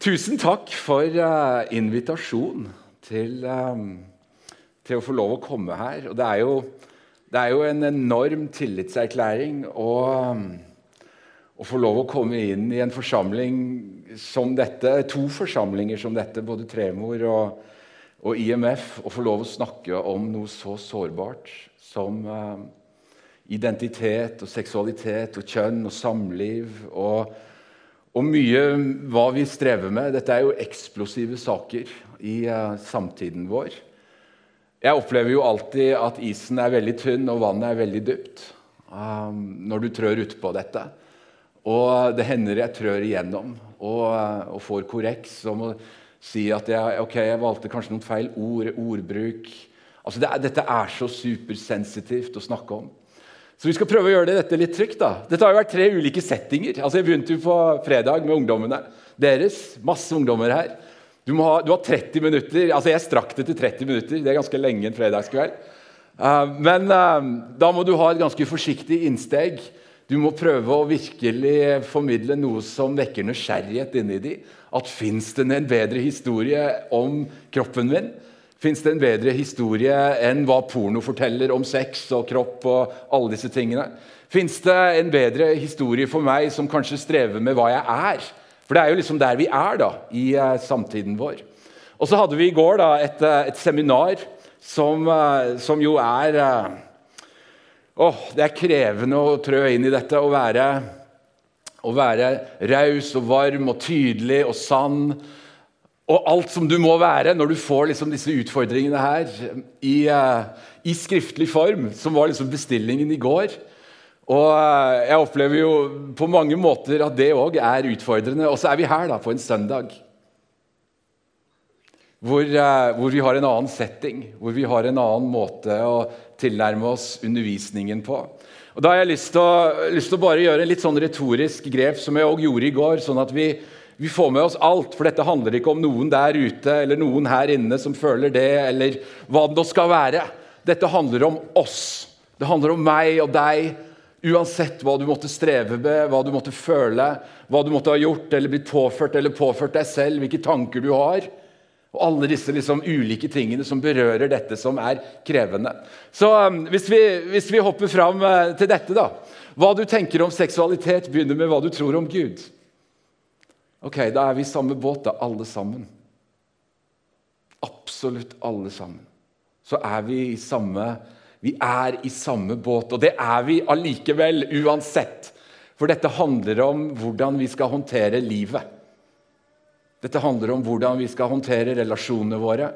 Tusen takk for uh, invitasjon til, um, til, å få lov å komme her. Og det er jo, det er jo en enorm tillitserklæring å, å, få lov å komme inn i en forsamling som dette, to forsamlinger som dette, både Tremor og, og IMF, og få lov å snakke om noe så sårbart som uh, identitet og seksualitet og kjønn og samliv. og og mye hva vi strever med. Dette er jo eksplosive saker i uh, samtiden vår. Jeg opplever jo alltid at isen er veldig tynn og vannet er veldig dypt um, når du trør utpå dette. Og det hender jeg trør igjennom og, uh, og får korreks om å si at jeg, okay, jeg valgte kanskje noen feil ord, ordbruk. Altså det dette er så supersensitivt å snakke om. Så vi skal prøve å gjøre dette litt trygt. da. Dette har jo vært tre ulike settinger. Altså Jeg begynte jo på fredag med ungdommene deres. Masse ungdommer her. Du, ha, du har 30 minutter. Altså Jeg strakk det til 30 minutter. Det er ganske lenge en fredagskveld. Uh, men uh, da må du ha et ganske forsiktig innsteg. Du må prøve å virkelig formidle noe som vekker nysgjerrighet inni de. At fins det en bedre historie om kroppen min? Fins det en bedre historie enn hva porno forteller om sex og kropp? og alle disse tingene? Fins det en bedre historie for meg som kanskje strever med hva jeg er? For det er jo liksom der vi er da, i uh, samtiden vår. Og så hadde vi i går da, et, uh, et seminar som, uh, som, jo er oh, Det er krevende å trø inn i dette. Å være, å være raus og varm og tydelig og sann og alt som du må være når du får liksom disse utfordringene her i, uh, i, skriftlig form, som var liksom bestillingen i går. Og uh, jeg opplever jo på mange måter at det òg er utfordrende. Og så er vi her da på en søndag hvor, uh, hvor, vi har en annen setting, hvor vi har en annen måte å tilnærme oss undervisningen på. Og Da har jeg lyst til å, lyst til å bare gjøre en litt sånn retorisk grep som jeg òg gjorde i går. sånn at vi vi får med oss alt, for dette handler ikke om noen der ute eller noen her inne som føler det, eller hva det nå skal være. Dette handler om oss. Det handler om meg og deg. Uansett hva du måtte streve med, hva du måtte føle, hva du måtte ha gjort eller blitt påført eller påført deg selv, hvilke tanker du har. Og alle disse liksom ulike tingene som berører dette som er krevende. Så um, hvis, vi, hvis, vi, hopper fram uh, til dette, da. Hva du tenker om seksualitet, begynner med hva du tror om Gud. Ok, da er vi i samme båt, da, alle sammen. Absolutt alle sammen. Så er vi i samme Vi er i samme båt, og det er vi allikevel, uansett. For dette handler om hvordan vi skal håndtere livet. Dette handler om hvordan vi skal håndtere relasjonene våre.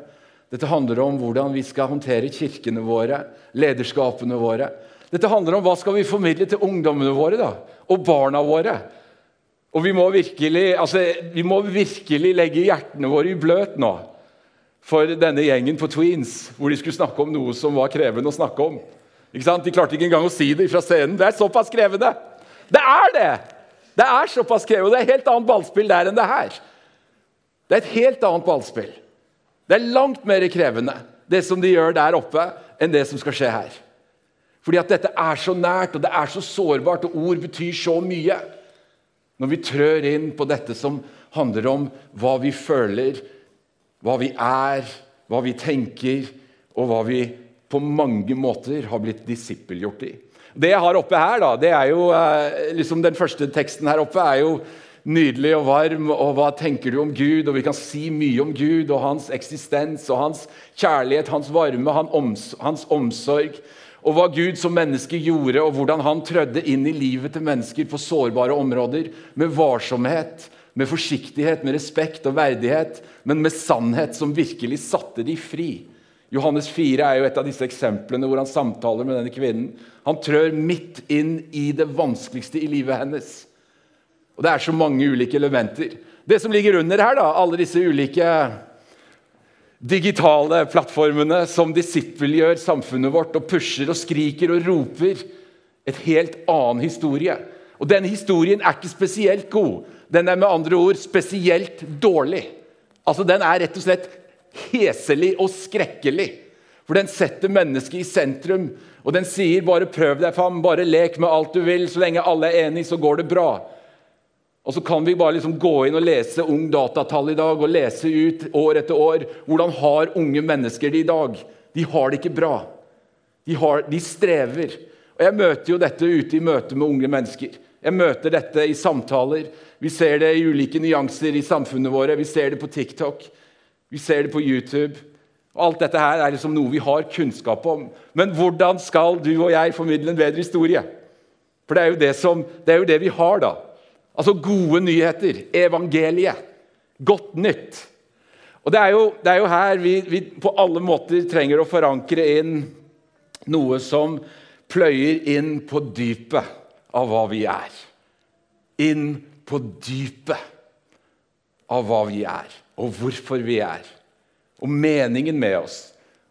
Dette handler om hvordan vi skal håndtere kirkene våre, lederskapene våre. Dette handler om hva skal vi formidle til ungdommene våre da, og barna våre. Og vi må, virkelig, altså, vi må virkelig legge hjertene våre i bløt nå for denne gjengen på Tweens, hvor de skulle snakke om noe som var krevende å snakke om. Ikke sant? De klarte ikke engang å si det fra scenen. Det er såpass krevende! Det er det! Det er såpass krevende, og det er et helt annet ballspill der enn det her. Det er et helt annet ballspill. Det er langt mer krevende, det som de gjør der oppe, enn det som skal skje her. Fordi at dette er så nært, og det er så sårbart, og ord betyr så mye. Når vi trør inn på dette som handler om hva vi føler, hva vi er, hva vi tenker, og hva vi på mange måter har blitt disippelgjort i. Det jeg har oppe her, da, det er jo eh, liksom Den første teksten her oppe er jo nydelig og varm. og Hva tenker du om Gud? Og Vi kan si mye om Gud og hans eksistens og hans kjærlighet, hans varme, hans omsorg og hva Gud som menneske gjorde, og hvordan han trødde inn i livet til mennesker på sårbare områder med varsomhet, med forsiktighet, med respekt og verdighet, men med sannhet som virkelig satte de fri. Johannes 4 er jo et av disse eksemplene hvor han samtaler med denne kvinnen. Han trør midt inn i det vanskeligste i livet hennes. Og Det er så mange ulike elementer. Det som ligger under her, da, alle disse ulike digitale plattformene som disippelgjør samfunnet vårt og pusher og skriker og roper et helt annen historie. Og den historien er ikke spesielt god. Den er med andre ord spesielt dårlig. Altså, Den er rett og slett heselig og skrekkelig. For den setter mennesket i sentrum, og den sier 'bare prøv deg fram', bare lek med alt du vil, så lenge alle er enige, så går det bra. Og så kan vi bare liksom gå inn og lese Ung datatall i dag og lese ut år etter år. Hvordan har unge mennesker det i dag? De har det ikke bra. De, har, de strever. Og Jeg møter jo dette ute i møte med unge mennesker. Jeg møter dette i samtaler. Vi ser det i ulike nyanser i samfunnet våre. Vi ser det på TikTok. Vi ser det på YouTube. Alt dette her er liksom noe vi har kunnskap om. Men hvordan skal du og jeg formidle en bedre historie? For det er jo det, som, det, er jo det vi har, da. Altså gode nyheter, evangeliet, godt nytt. Og Det er jo, det er jo her vi, vi, på alle måter trenger å forankre inn noe som pløyer inn på dypet av hva vi er. Inn på dypet av hva vi er, og hvorfor vi er. Og meningen med oss,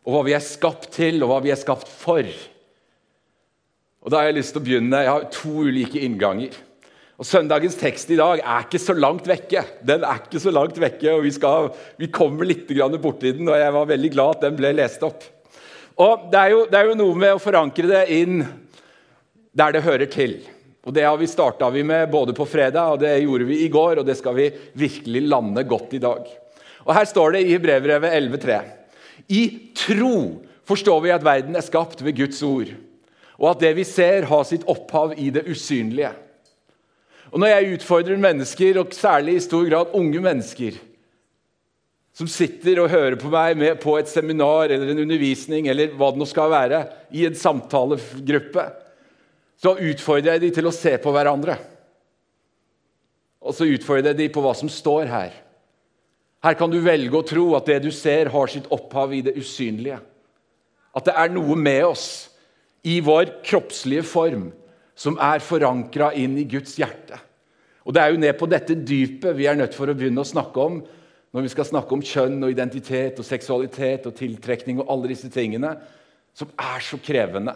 og hva vi er skapt til, og hva vi er skapt for. Og da har Jeg lyst til å begynne, jeg har to ulike innganger. Og Søndagens tekst i dag er ikke så langt vekke. Den er ikke så langt vekke, og Vi, skal, vi kommer litt borti den, og jeg var veldig glad at den ble lest opp. Og det er, jo, det er jo noe med å forankre det inn der det hører til. Og Det har vi starta med både på fredag og det gjorde vi i går, og det skal vi virkelig lande godt i dag. Og Her står det i brevbrevet 11,3.: I tro forstår vi at verden er skapt ved Guds ord, og at det vi ser, har sitt opphav i det usynlige. Og Når jeg utfordrer mennesker, og særlig i stor grad unge mennesker, som sitter og hører på meg på et seminar eller en undervisning eller hva det nå skal være, i en samtalegruppe, så utfordrer jeg dem til å se på hverandre. Og så utfordrer jeg dem på hva som står her. Her kan du velge å tro at det du ser, har sitt opphav i det usynlige. At det er noe med oss i vår kroppslige form som er forankra inn i Guds hjerte. Og Det er jo ned på dette dypet vi er nødt for å begynne å snakke om når vi skal snakke om kjønn og identitet og seksualitet og tiltrekning og alle disse tingene som er så krevende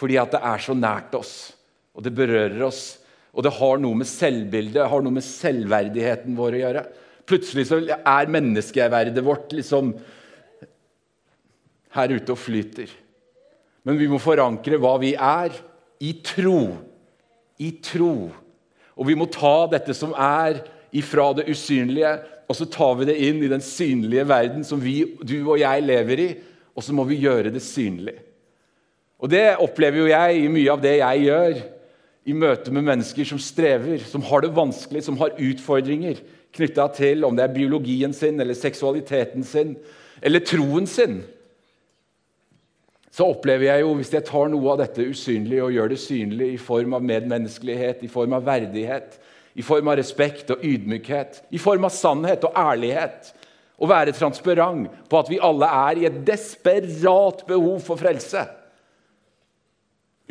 fordi at det er så nært oss, og det berører oss. Og det har noe med selvbildet, har noe med selvverdigheten vår å gjøre. Plutselig så er menneskeverdet vårt liksom her ute og flyter. Men vi må forankre hva vi er, i tro. I tro. Og vi må ta dette som er ifra det usynlige, og så tar vi det inn i den synlige verden som vi, du og jeg lever i, og så må vi gjøre det synlig. Og Det opplever jo jeg i mye av det jeg gjør i møte med mennesker som strever, som har det vanskelig, som har utfordringer knytta til om det er biologien sin eller seksualiteten sin eller troen sin så opplever jeg jo, hvis jeg tar noe av dette usynlige og gjør det synlig i form av medmenneskelighet, i form av verdighet, i form av respekt og ydmykhet, i form av sannhet og ærlighet, å være transparent på at vi alle er i et desperat behov for frelse.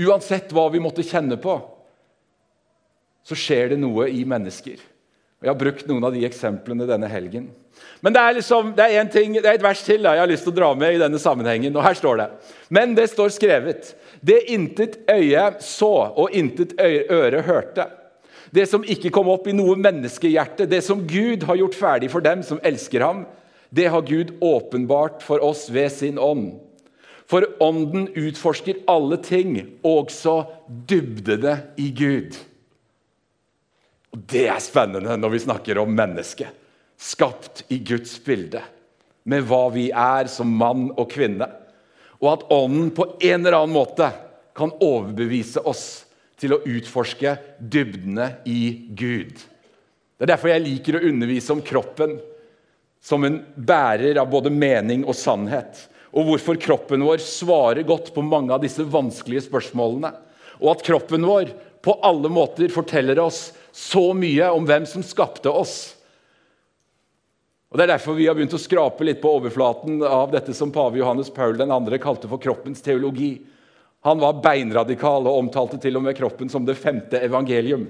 Uansett hva vi måtte kjenne på, så skjer det noe i mennesker. Jeg har brukt noen av de eksemplene denne helgen. Men det er, liksom, det er, ting, det er et vers til da, jeg har lyst til å dra med i denne sammenhengen. og her står det. Men det står skrevet Det intet øye så og intet øre hørte. Det som ikke kom opp i noe menneskehjerte, det som Gud har gjort ferdig for dem som elsker ham, det har Gud åpenbart for oss ved sin ånd. For ånden utforsker alle ting, også dybdene i Gud. Og Det er spennende når vi snakker om mennesket, skapt i Guds bilde, med hva vi er som mann og kvinne. Og at Ånden på en eller annen måte kan overbevise oss til å utforske dybdene i Gud. Det er derfor jeg liker å undervise om kroppen som en bærer av både mening og sannhet. Og hvorfor kroppen vår svarer godt på mange av disse vanskelige spørsmålene. Og at kroppen vår på alle måter forteller oss så mye om hvem som skapte oss. Og Det er derfor vi har begynt å skrape litt på overflaten av dette som pave Johannes Paul 2. kalte for kroppens teologi. Han var beinradikal og omtalte til og med kroppen som det femte evangelium.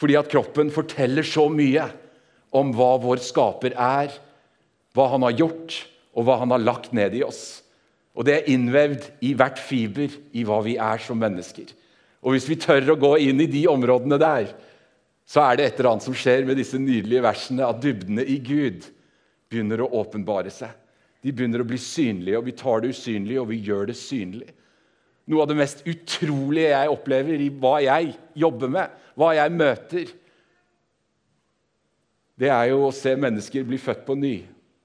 Fordi at kroppen forteller så mye om hva vår skaper er, hva han har gjort, og hva han har lagt ned i oss. Og det er innvevd i hvert fiber i hva vi er som mennesker. Og hvis vi tør å gå inn i de områdene der, så er det et eller annet som skjer med disse nydelige versene, at dybdene i Gud begynner å åpenbare seg. De begynner å bli synlige, og vi tar det usynlige, og vi gjør det synlig. Noe av det mest utrolige jeg opplever i hva jeg jobber med, hva jeg møter, det er jo å se mennesker bli født på ny.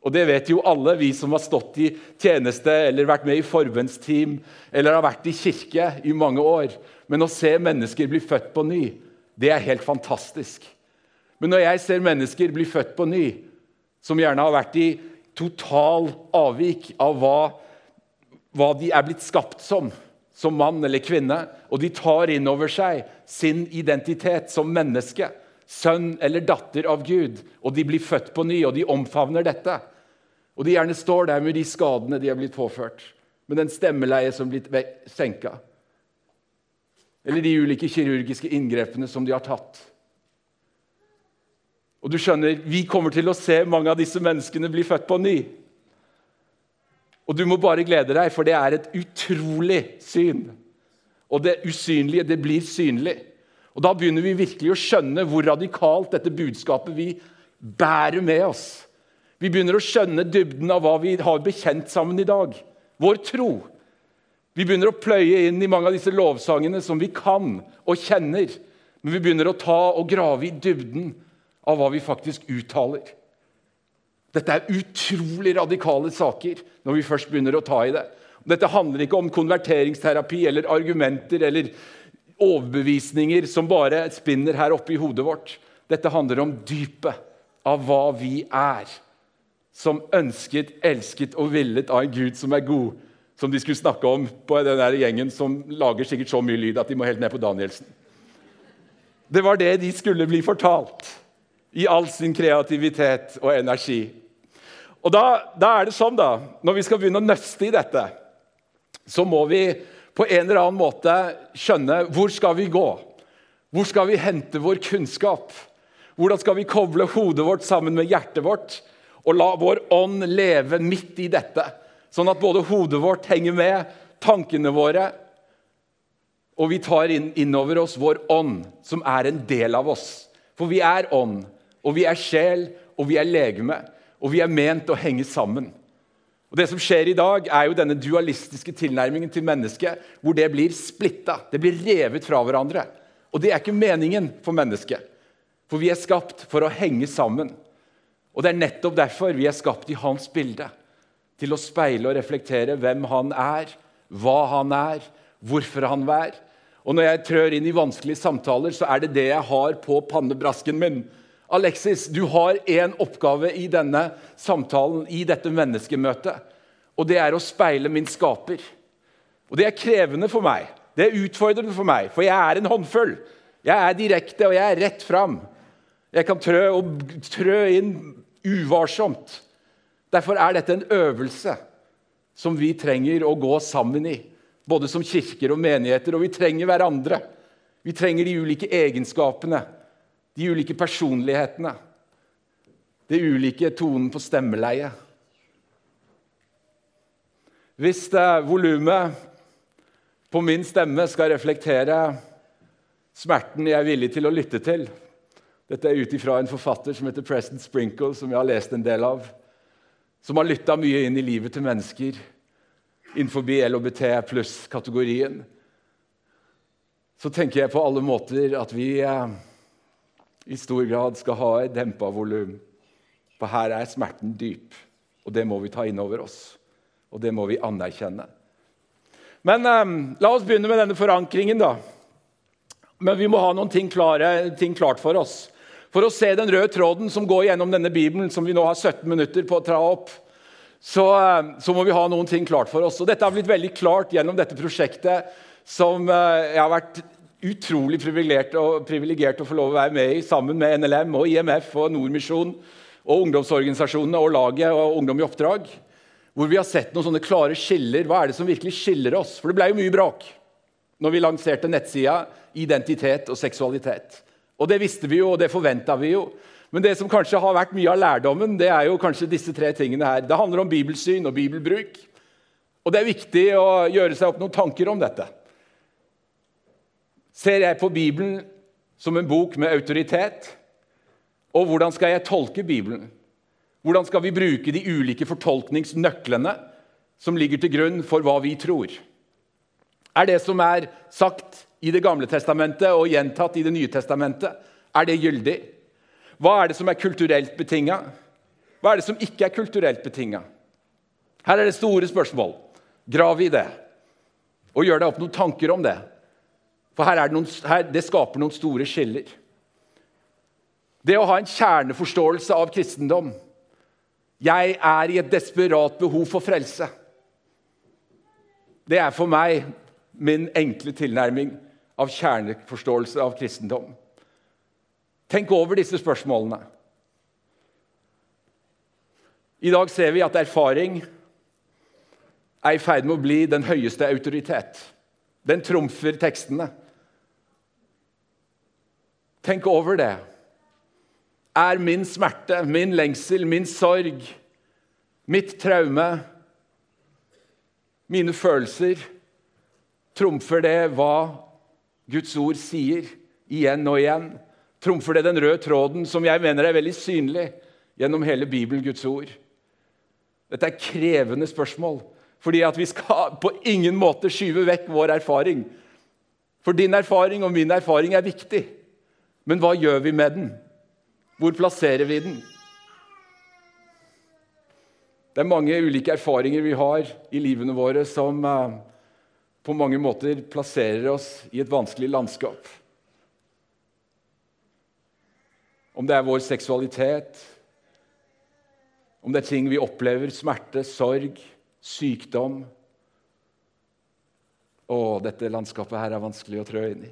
Og det vet jo alle vi som har stått i tjeneste eller vært med i forbønnsteam eller har vært i kirke i mange år. Men å se mennesker bli født på ny, det er helt fantastisk. Men når jeg ser mennesker bli født på ny, som gjerne har vært i total avvik av hva, hva de er blitt skapt som, som mann eller kvinne, og de tar inn over seg sin identitet som menneske, sønn eller datter av Gud, og de blir født på ny, og de omfavner dette. Og de gjerne står der med de skadene de har blitt påført, med den stemmeleie som er blitt senka, eller de ulike kirurgiske inngrepene som de har tatt. Og du skjønner, Vi kommer til å se mange av disse menneskene bli født på ny. Og du må bare glede deg, for det er et utrolig syn. Og det usynlige, det blir synlig. Og Da begynner vi virkelig å skjønne hvor radikalt dette budskapet vi bærer med oss. Vi begynner å skjønne dybden av hva vi har bekjent sammen i dag. Vår tro. Vi begynner å pløye inn i mange av disse lovsangene som vi kan og kjenner. Men vi begynner å ta og grave i dybden av hva vi faktisk uttaler. Dette er utrolig radikale saker når vi først begynner å ta i det. Dette handler ikke om konverteringsterapi eller argumenter eller overbevisninger som bare spinner her oppe i hodet vårt. Dette handler om dypet av hva vi er. Som ønsket, elsket og villet av en Gud som er god. Som de skulle snakke om på den der gjengen som lager sikkert så mye lyd at de må helt ned på Danielsen. Det var det de skulle bli fortalt i all sin kreativitet og energi. Og da, da, er det sånn da, Når vi skal begynne å nøste i dette, så må vi på en eller annen måte skjønne hvor skal vi gå. Hvor skal vi hente vår kunnskap? Hvordan skal vi koble hodet vårt sammen med hjertet vårt og la vår ånd leve midt i dette? Sånn at både hodet vårt henger med, tankene våre, og vi tar inn, innover oss vår ånd, som er en del av oss. For vi er ånd, og vi er sjel, og vi er legeme, og vi er ment å henge sammen. Og Det som skjer i dag, er jo denne dualistiske tilnærmingen til mennesket, hvor det blir splitta, det blir revet fra hverandre. Og det er ikke meningen for mennesket. For vi er skapt for å henge sammen. Og det er nettopp derfor vi er skapt i hans bilde. Til å speile og reflektere hvem han er, hva han er, hvorfor han er. Og når jeg trør inn i vanskelige samtaler, så er det det jeg har på pannebrasken min. Alexis, du har én oppgave i denne samtalen, i dette menneskemøtet. Og det er å speile min skaper. Og det er krevende for meg. Det er utfordrende for meg, for jeg er en håndfull. Jeg er direkte, og jeg er rett fram. Jeg kan trø og trø inn uvarsomt. Derfor er dette en øvelse som vi trenger å gå sammen i. Både som kirker og menigheter, og vi trenger hverandre. Vi trenger de ulike egenskapene de ulike personlighetene, det ulike tonen på stemmeleie. Hvis volumet på min stemme skal reflektere smerten jeg er villig til å lytte til Dette er ut ifra en forfatter som heter Preston Sprinkle, som jeg har lest en del av. Som har lytta mye inn i livet til mennesker innenfor LHBT pluss-kategorien. Så tenker jeg på alle måter at vi eh, i stor grad skal ha et dempa volum. For her er smerten dyp, og det må vi ta inn over oss. Og det må vi anerkjenne. Men eh, la oss begynne med denne forankringen, da. Men vi må ha noen ting, klare, ting klart for oss. For å se den røde tråden som går gjennom denne Bibelen, som vi nå har 17 minutter på å tra opp, så, ehm, så, må vi ha noen ting klart for oss. Og Dette har blitt veldig klart gjennom dette prosjektet som uh, jeg har vært utrolig privilegert å få lov å være med i sammen med NLM og IMF og Nordmisjon og ungdomsorganisasjonene og laget og Ungdom i oppdrag. Hvor vi har sett noen sånne klare skiller. Hva er det som virkelig skiller oss? For det ble jo mye bråk når vi lanserte nettsida Identitet og seksualitet. Og det visste vi jo, og det forventa vi jo. Men det som kanskje har vært mye av lærdommen, det er jo kanskje disse tre tingene her. Det handler om bibelsyn og bibelbruk. Og det er viktig å gjøre seg opp noen tanker om dette. Ser jeg på Bibelen som en bok med autoritet? Og hvordan skal jeg tolke Bibelen? Hvordan skal vi bruke de ulike fortolkningsnøklene som ligger til grunn for hva vi tror? Er det som er sagt i Det gamle testamentet og gjentatt i Det nye testamentet, er det gyldig? Hva er det som er kulturelt betinga? Hva er det som ikke er kulturelt betinga? Her er det store spørsmål. Grav i det, og gjør deg opp noen tanker om det. For her, det, noen, her det skaper noen store skiller. Det å ha en kjerneforståelse av kristendom Jeg er i et desperat behov for frelse. Det er for meg min enkle tilnærming av kjerneforståelse av kristendom. Tenk over disse spørsmålene. I dag ser vi at erfaring er i ferd med å bli den høyeste autoritet. Den trumfer tekstene. Tenk over det. Er min smerte, min lengsel, min sorg, mitt traume, mine følelser Trumfer det hva Guds ord sier igjen og igjen? Trumfer det den røde tråden som jeg mener er veldig synlig gjennom hele Bibelen, Guds ord? Dette er krevende spørsmål, fordi vi skal på ingen måte skyve vekk vår erfaring. For din erfaring og min erfaring er viktig. Men hva gjør vi med den? Hvor plasserer vi den? Det er mange ulike erfaringer vi har i livene våre som uh, på mange måter plasserer oss i et vanskelig landskap. Om det er vår seksualitet, om det er ting vi opplever, smerte, sorg, sykdom Å, dette landskapet her er vanskelig å trø inn i.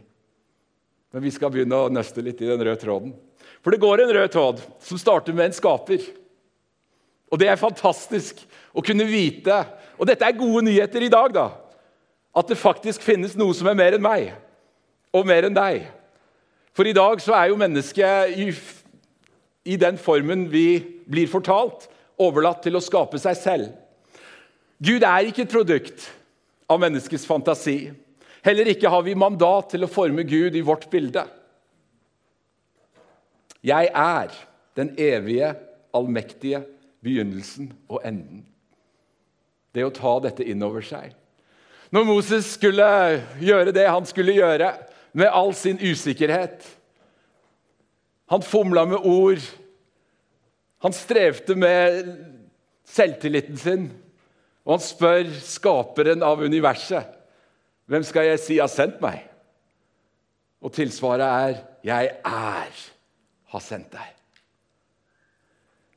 Men vi skal begynne å nøste litt i den røde tråden. For det går en rød tråd som starter med en skaper. Og det er fantastisk å kunne vite Og dette er gode nyheter i dag, da. At det faktisk finnes noe som er mer enn meg, og mer enn deg. For i dag så er jo mennesket i, i den formen vi blir fortalt, overlatt til å skape seg selv. Gud er ikke et produkt av menneskets fantasi. Heller ikke har vi mandat til å forme Gud i vårt bilde. Jeg er den evige, allmektige begynnelsen og enden. Det å ta dette inn over seg. Når Moses skulle gjøre det han skulle gjøre, med all sin usikkerhet Han fomla med ord. Han strevde med selvtilliten sin. Og han spør skaperen av universet hvem skal jeg si har sendt meg. Og tilsvaret er 'Jeg er har sendt deg'.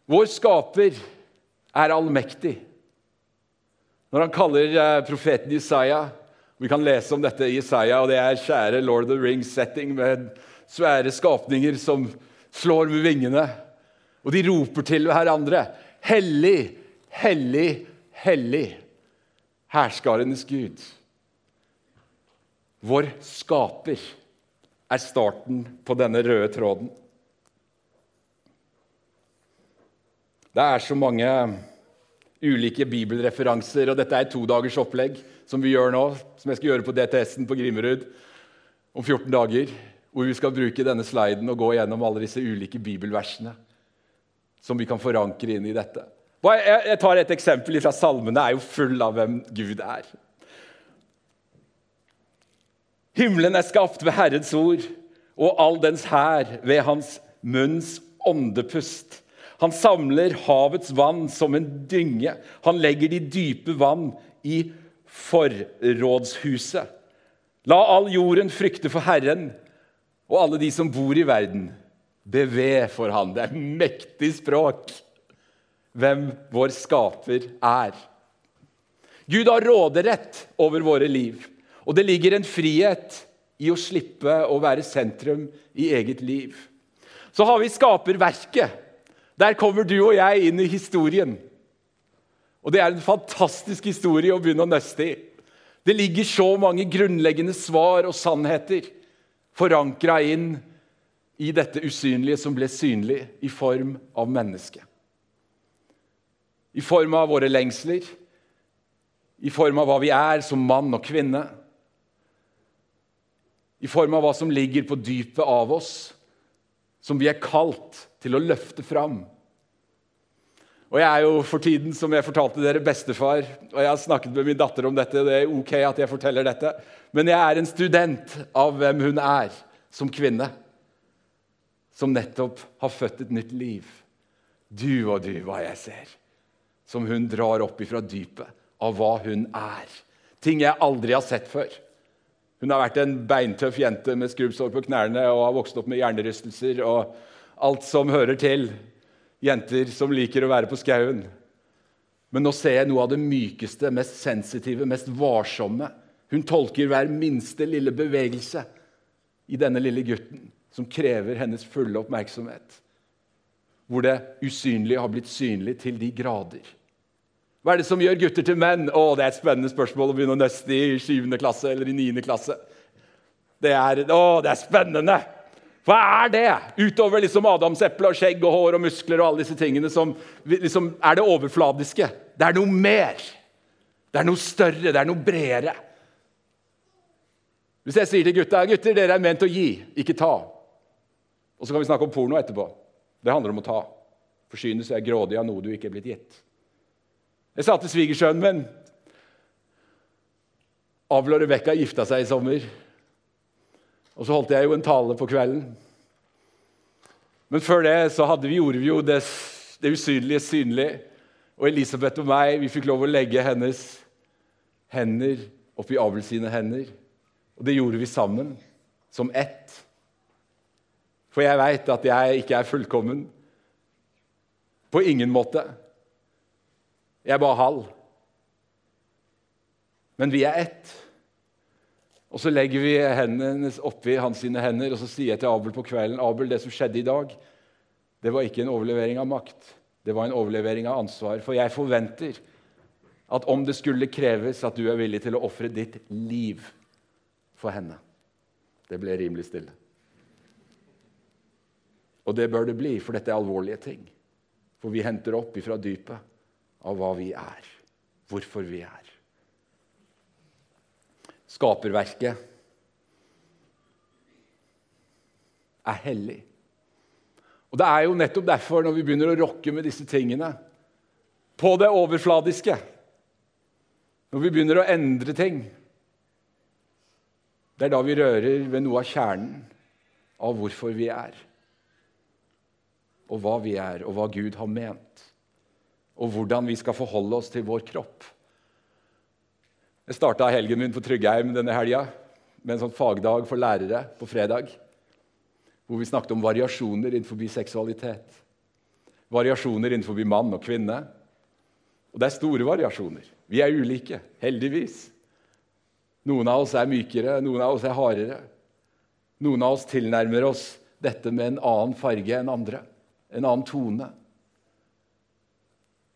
Vår skaper er allmektig. Når han kaller eh, profeten Isaiah Vi kan lese om dette i Isaiah, og det er kjære Lord of the Rings-setting med svære skapninger som slår med vingene. Og de roper til hverandre. Hellig, hellig, hellig. Herskarenes Gud. Vår skaper er starten på denne røde tråden. Det er så mange ulike bibelreferanser. og Dette er et todagers opplegg som vi gjør nå, som jeg skal gjøre på DTS-en på Grimerud om 14 dager. Hvor vi skal bruke denne sliden og gå gjennom alle disse ulike bibelversene som vi kan forankre inn i dette. Jeg tar et eksempel fra Salmene er jo full av hvem Gud er. Himmelen er skapt ved Herrens ord, og all dens hær ved hans munns åndepust. Han samler havets vann som en dynge. Han legger de dype vann i forrådshuset. La all jorden frykte for Herren, og alle de som bor i verden, beve for Han. Det er mektig språk hvem vår skaper er. Gud har råderett over våre liv, og det ligger en frihet i å slippe å være sentrum i eget liv. Så har vi skaperverket der kommer du og jeg inn i historien. Og det er en fantastisk historie å begynne å nøste i. Det ligger så mange grunnleggende svar og sannheter forankra inn i dette usynlige som ble synlig i form av mennesket. I form av våre lengsler, i form av hva vi er som mann og kvinne. I form av hva som ligger på dypet av oss, som vi er kalt til å løfte fram. Og Jeg er jo for tiden, som jeg fortalte dere, bestefar. og Jeg har snakket med min datter om dette. Det er ok at jeg forteller dette. Men jeg er en student av hvem hun er som kvinne. som nettopp har født et nytt liv. Du og du, hva jeg ser. Som hun drar opp ifra dypet av hva hun er. Ting jeg aldri har sett før. Hun har vært en beintøff jente med skrubbsår på knærne og har vokst opp med hjernerystelser og alt som hører til. Jenter som liker å være på skauen. Men nå ser jeg noe av det mykeste, mest sensitive, mest varsomme. Hun tolker hver minste lille bevegelse i denne lille gutten som krever hennes fulle oppmerksomhet. Hvor det usynlige har blitt synlig til de grader. Hva er det som gjør gutter til menn? Å, Det er et spennende spørsmål å begynne å nøste i 7. klasse eller i 9. klasse. Det er, å, det er spennende! Hva er det? Utover liksom adamseple og skjegg og hår og muskler og alle disse tingene som liksom er det overfladiske. Det er noe mer. Det er noe større, det er noe bredere. Hvis jeg sier til gutta gutter, dere er ment å gi, ikke ta. Og så kan vi snakke om porno etterpå. Det handler om å ta. Forsyne seg grådig av noe du ikke er blitt gitt. Jeg sa til svigersønnen min Avl og Rebekka gifta seg i sommer. Og så holdt jeg jo en tale på kvelden. Men før det så vi, gjorde vi jo det, det usynlige synlig. Og Elisabeth og meg vi fikk lov å legge hennes hender oppi Abel sine hender. Og det gjorde vi sammen, som ett. For jeg veit at jeg ikke er fullkommen. På ingen måte. Jeg er bare halv. Men vi er ett. Og så legger vi hendene oppi hans sine hender, og så sier jeg til Abel på kvelden Abel, det som skjedde i dag, det var ikke en overlevering av makt. Det var en overlevering av ansvar. For jeg forventer at om det skulle kreves at du er villig til å ofre ditt liv for henne. Det ble rimelig stille. Og det bør det bli, for dette er alvorlige ting. For vi henter opp ifra dypet av hva vi er, hvorfor vi er. Skaperverket er hellig. Og Det er jo nettopp derfor, når vi begynner å rokke med disse tingene, på det overfladiske Når vi begynner å endre ting, det er da vi rører ved noe av kjernen av hvorfor vi er. Og hva vi er, og hva Gud har ment. Og hvordan vi skal forholde oss til vår kropp. Jeg starta helgen min på Tryggheim denne helga med en sånn fagdag for lærere på fredag. Hvor vi snakket om variasjoner innenfor seksualitet. Variasjoner innenfor mann og kvinne. Og det er store variasjoner. Vi er ulike, heldigvis. Noen av oss er mykere, noen av oss er hardere. Noen av oss tilnærmer oss dette med en annen farge enn andre, en annen tone.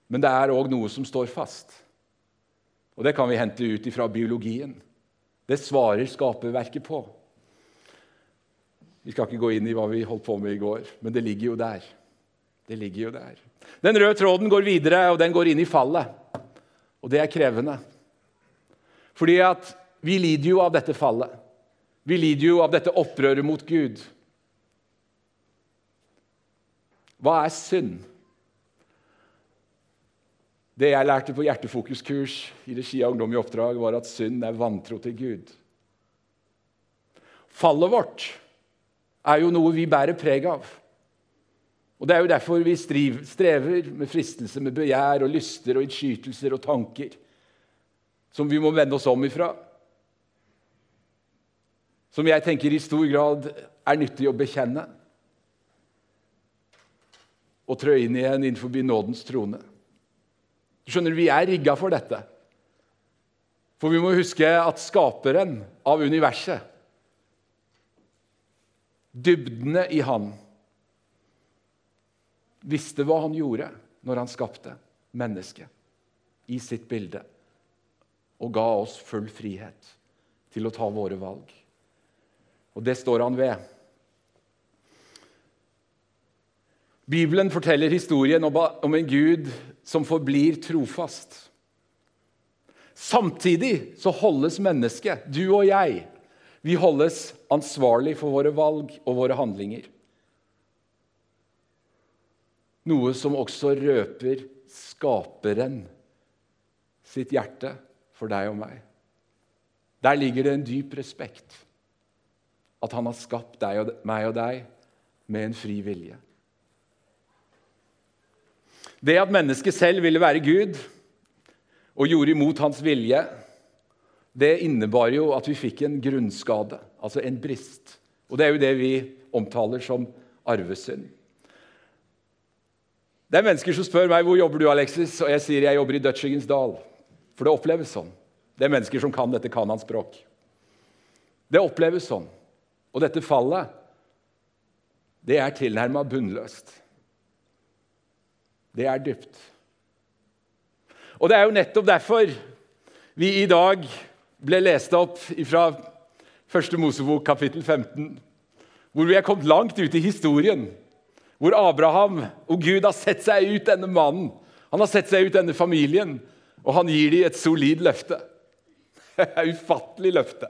Men det er òg noe som står fast. Og det kan vi hente ut fra biologien. Det svarer skaperverket på. Vi skal ikke gå inn i hva vi holdt på med i går, men det ligger jo der. Det ligger jo der. Den røde tråden går videre, og den går inn i fallet. Og det er krevende. Fordi at vi lider jo av dette fallet. Vi lider jo av dette opprøret mot Gud. Hva er synd? Det jeg lærte på hjertefokuskurs i regi av Ungdom i oppdrag, var at synd er vantro til Gud. Fallet vårt er jo noe vi bærer preg av. Og Det er jo derfor vi strever med fristelse, med begjær og lyster og innskytelser og tanker som vi må vende oss om ifra som jeg tenker i stor grad er nyttig å bekjenne og trø inn igjen innenfor nådens trone. Du skjønner, Vi er rigga for dette. For vi må huske at skaperen av universet, dybdene i han, visste hva han gjorde når han skapte mennesket i sitt bilde og ga oss full frihet til å ta våre valg. Og det står han ved. Bibelen forteller historien om en Gud som forblir trofast. Samtidig så holdes mennesket, du og jeg, vi holdes ansvarlig for våre valg og våre handlinger. Noe som også røper skaperen sitt hjerte for deg og meg. Der ligger det en dyp respekt at han har skapt deg og meg og deg med en fri vilje. Det at mennesket selv ville være Gud og gjorde imot hans vilje, det innebar jo at vi fikk en grunnskade, altså en brist. Og det er jo det vi omtaler som arvesynd. Det er mennesker som spør meg hvor jobber du Alexis, og jeg sier jeg jobber i Dødsskyggens dal. For det oppleves sånn. Det er mennesker som kan dette kananspråk. Det oppleves sånn. Og dette fallet, det er tilnærma bunnløst. Det er dypt. Og det er jo nettopp derfor vi i dag ble lest opp fra Første Mosebok kapittel 15, hvor vi er kommet langt ut i historien. Hvor Abraham og Gud har sett seg ut denne mannen, han har sett seg ut denne familien, og han gir dem et solid løfte. Ufattelig løfte.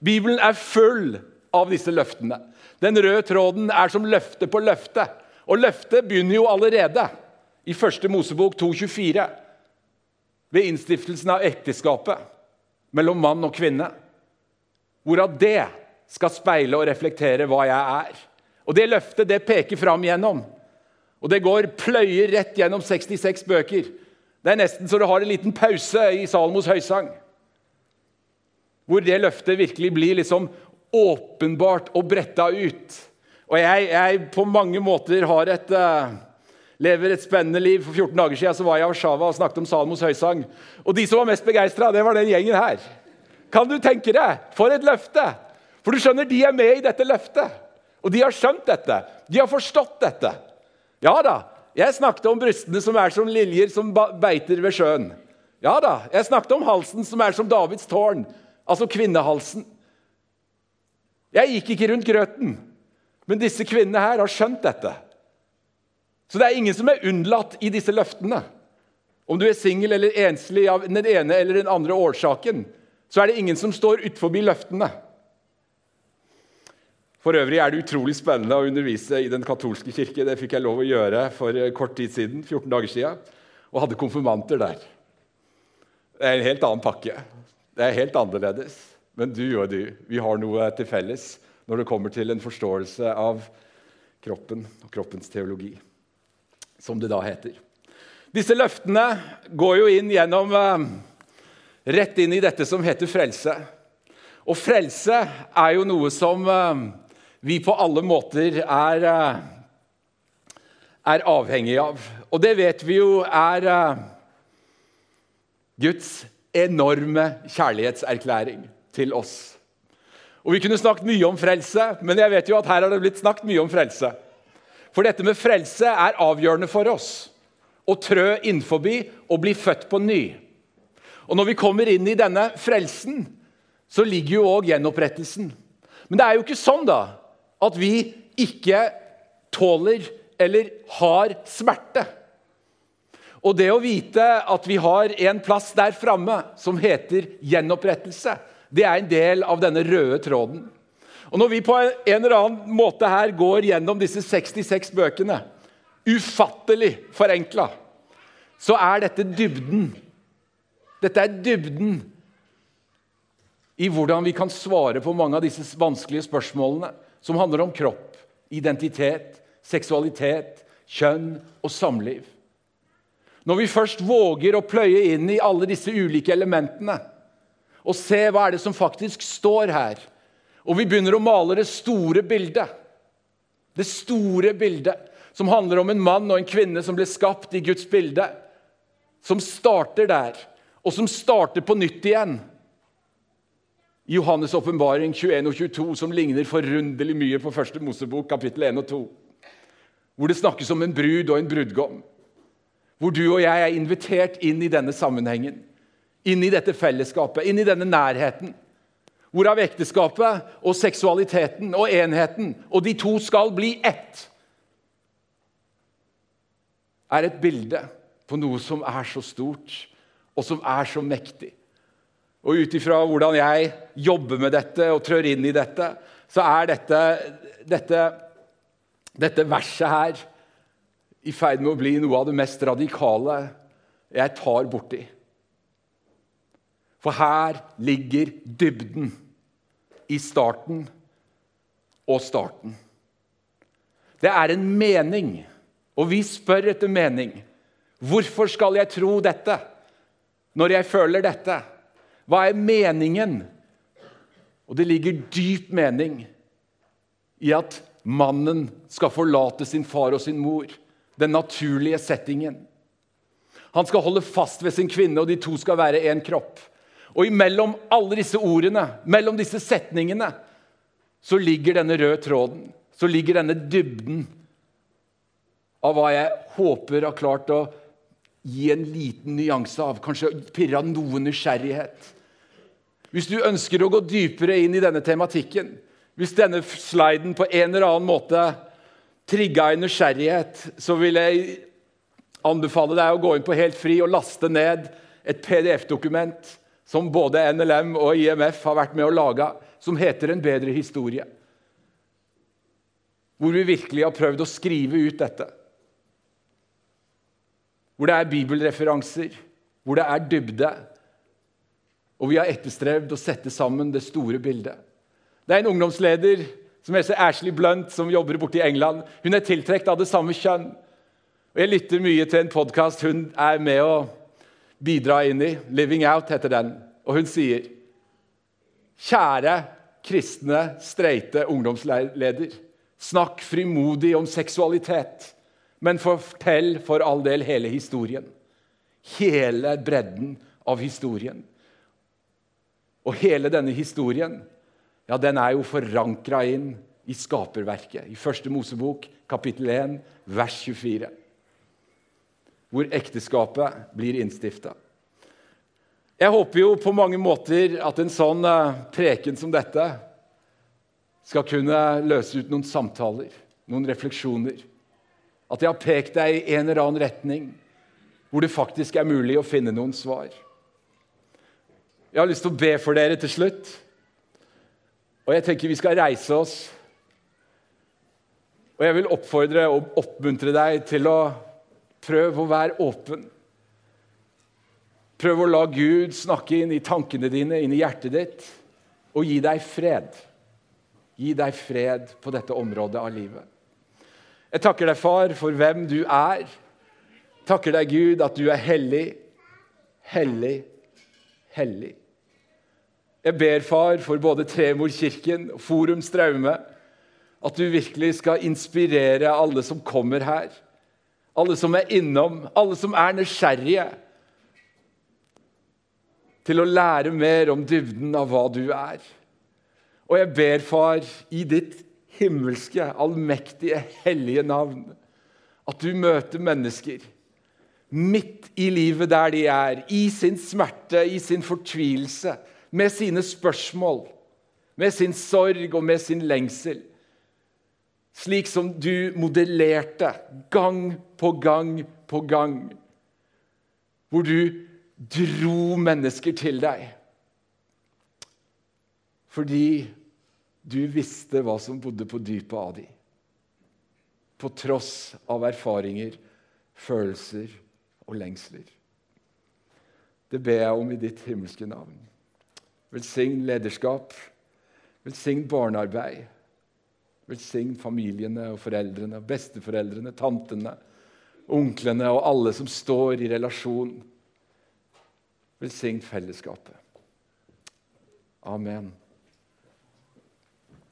Bibelen er full av disse løftene. Den røde tråden er som løfte på løfte. Og løftet begynner jo allerede i første Mosebok 2,24, ved innstiftelsen av ekteskapet mellom mann og kvinne. Hvorav det skal speile og reflektere hva jeg er. Og Det løftet det peker fram gjennom. Og det går pløyer rett gjennom 66 bøker. Det er nesten så du har en liten pause i Salmos høysang. Hvor det løftet virkelig blir liksom åpenbart og bretta ut. Og jeg, jeg på mange måter har et uh, lever et spennende liv. For 14 dager siden så var jeg i Warszawa og snakket om Salmos høysang. Og de som var mest begeistra, det var den gjengen her. Kan du tenke deg? For et løfte! For du skjønner, de er med i dette løftet. Og de har skjønt dette. De har forstått dette. Ja da, jeg snakket om brystene som er som liljer som beiter ved sjøen. Ja da, jeg snakket om halsen som er som Davids tårn, altså kvinnehalsen. Jeg gikk ikke rundt grøten, men disse kvinnene her har skjønt dette. Så det er ingen som er unnlatt i disse løftene. Om du er singel eller enslig av den ene eller den andre årsaken, så er det ingen som står utenfor løftene. For øvrig er det utrolig spennende å undervise i Den katolske kirke. Det fikk jeg lov å gjøre for kort tid siden, 14 dager siden, og hadde konfirmanter der. Det er en helt annen pakke. Det er helt annerledes. Men du og du, vi har noe til felles når det kommer til en forståelse av kroppen og kroppens teologi som det da heter. Disse løftene går jo inn gjennom eh, Rett inn i dette som heter frelse. Og frelse er jo noe som eh, vi på alle måter er, eh, er avhengig av. Og det vet vi jo er Guds enorme kjærlighetserklæring til oss. Og Vi kunne snakket mye om frelse, men jeg vet jo at her har det blitt snakket mye om frelse. For dette med frelse er avgjørende for oss. Å trø innenfor og bli født på ny. Og Når vi kommer inn i denne frelsen, så ligger jo òg gjenopprettelsen. Men det er jo ikke sånn da, at vi ikke tåler eller har smerte. Og det å vite at vi har en plass der framme som heter gjenopprettelse, det er en del av denne røde tråden. Og Når vi på en eller annen måte her går gjennom disse 66 bøkene, ufattelig forenkla, så er dette dybden. Dette er dybden i hvordan vi kan svare på mange av disse vanskelige spørsmålene som handler om kropp, identitet, seksualitet, kjønn og samliv. Når vi først våger å pløye inn i alle disse ulike elementene og se hva er det som faktisk står her, og vi begynner å male det store bildet. Det store bildet som handler om en mann og en kvinne som ble skapt i Guds bilde. Som starter der, og som starter på nytt igjen. I Johannes' åpenbaring 21 og 22, som ligner forunderlig mye på første Mosebok, kapittel 1 og 2. Hvor det snakkes om en brud og en brudgom. Hvor du og jeg er invitert inn i denne sammenhengen. Inn i dette fellesskapet, inn i denne nærheten. Hvorav ekteskapet og seksualiteten og enheten og de to skal bli ett, er et bilde på noe som er så stort, og som er så mektig. Og ut ifra hvordan jeg jobber med dette og trør inn i dette, så er dette, dette, dette verset her i ferd med å bli noe av det mest radikale jeg tar borti. For her ligger dybden i starten og starten. Det er en mening, og vi spør etter mening. Hvorfor skal jeg tro dette når jeg føler dette? Hva er meningen? Og det ligger dyp mening i at mannen skal forlate sin far og sin mor. Den naturlige settingen. Han skal holde fast ved sin kvinne, og de to skal være én kropp. Og imellom alle disse ordene, mellom disse setningene, så ligger denne røde tråden, så ligger denne dybden av hva jeg håper har klart å gi en liten nyanse av, kanskje pirre av noe nysgjerrighet. Hvis du ønsker å gå dypere inn i denne tematikken, hvis denne sliden på en eller annen måte trigga en nysgjerrighet, så vil jeg anbefale deg å gå inn på Helt Fri og laste ned et PDF-dokument som både NLM og IMF har vært med å lage, som heter 'En bedre historie'. Hvor vi virkelig har prøvd å skrive ut dette. Hvor det er bibelreferanser, hvor det er dybde. Og vi har etterstrevd å sette sammen det store bildet. Det er en ungdomsleder som heter Ashley Blunt, som jobber borte i England. Hun er tiltrukket av det samme kjønn. Og Jeg lytter mye til en podkast hun er med å bidra inn i. 'Living Out' heter den. Og hun sier Kjære kristne, streite ungdomsleder. Snakk frimodig om seksualitet, men fortell for all del hele historien. Hele bredden av historien. Og hele denne historien ja, den er jo forankra inn i skaperverket. I første Mosebok, kapittel 1, vers 24. Hvor ekteskapet blir innstifta. Jeg håper jo på mange måter at en sånn eh, preken som dette skal kunne løse ut noen samtaler, noen refleksjoner. At jeg har pekt deg i en eller annen retning hvor det faktisk er mulig å finne noen svar. Jeg har lyst til å be for dere til slutt. Og jeg tenker vi skal reise oss. Og jeg vil oppfordre og oppmuntre deg til å prøve å være åpen. Prøv å la Gud snakke inn i tankene dine, inn i hjertet ditt, og gi deg fred. Gi deg fred på dette området av livet. Jeg takker deg, far, for hvem du er. Takker deg, Gud, at du er hellig, hellig, hellig. Jeg ber, far, for både Tremorkirken og Forum Straume, at du virkelig skal inspirere alle som kommer her. Alle som er innom, alle som er nysgjerrige til å lære mer om dybden av hva du er. Og jeg ber, far, i ditt himmelske, allmektige, hellige navn, at du møter mennesker midt i livet der de er, i sin smerte, i sin fortvilelse, med sine spørsmål, med sin sorg og med sin lengsel. Slik som du modellerte gang på gang på gang. Hvor du dro mennesker til deg. Fordi du visste hva som bodde på dypet av dem. På tross av erfaringer, følelser og lengsler. Det ber jeg om i ditt himmelske navn. Velsign lederskap. Velsign barnearbeid. Velsign familiene og foreldrene, besteforeldrene, tantene, onklene og alle som står i relasjon Velsign fellesskapet. Amen.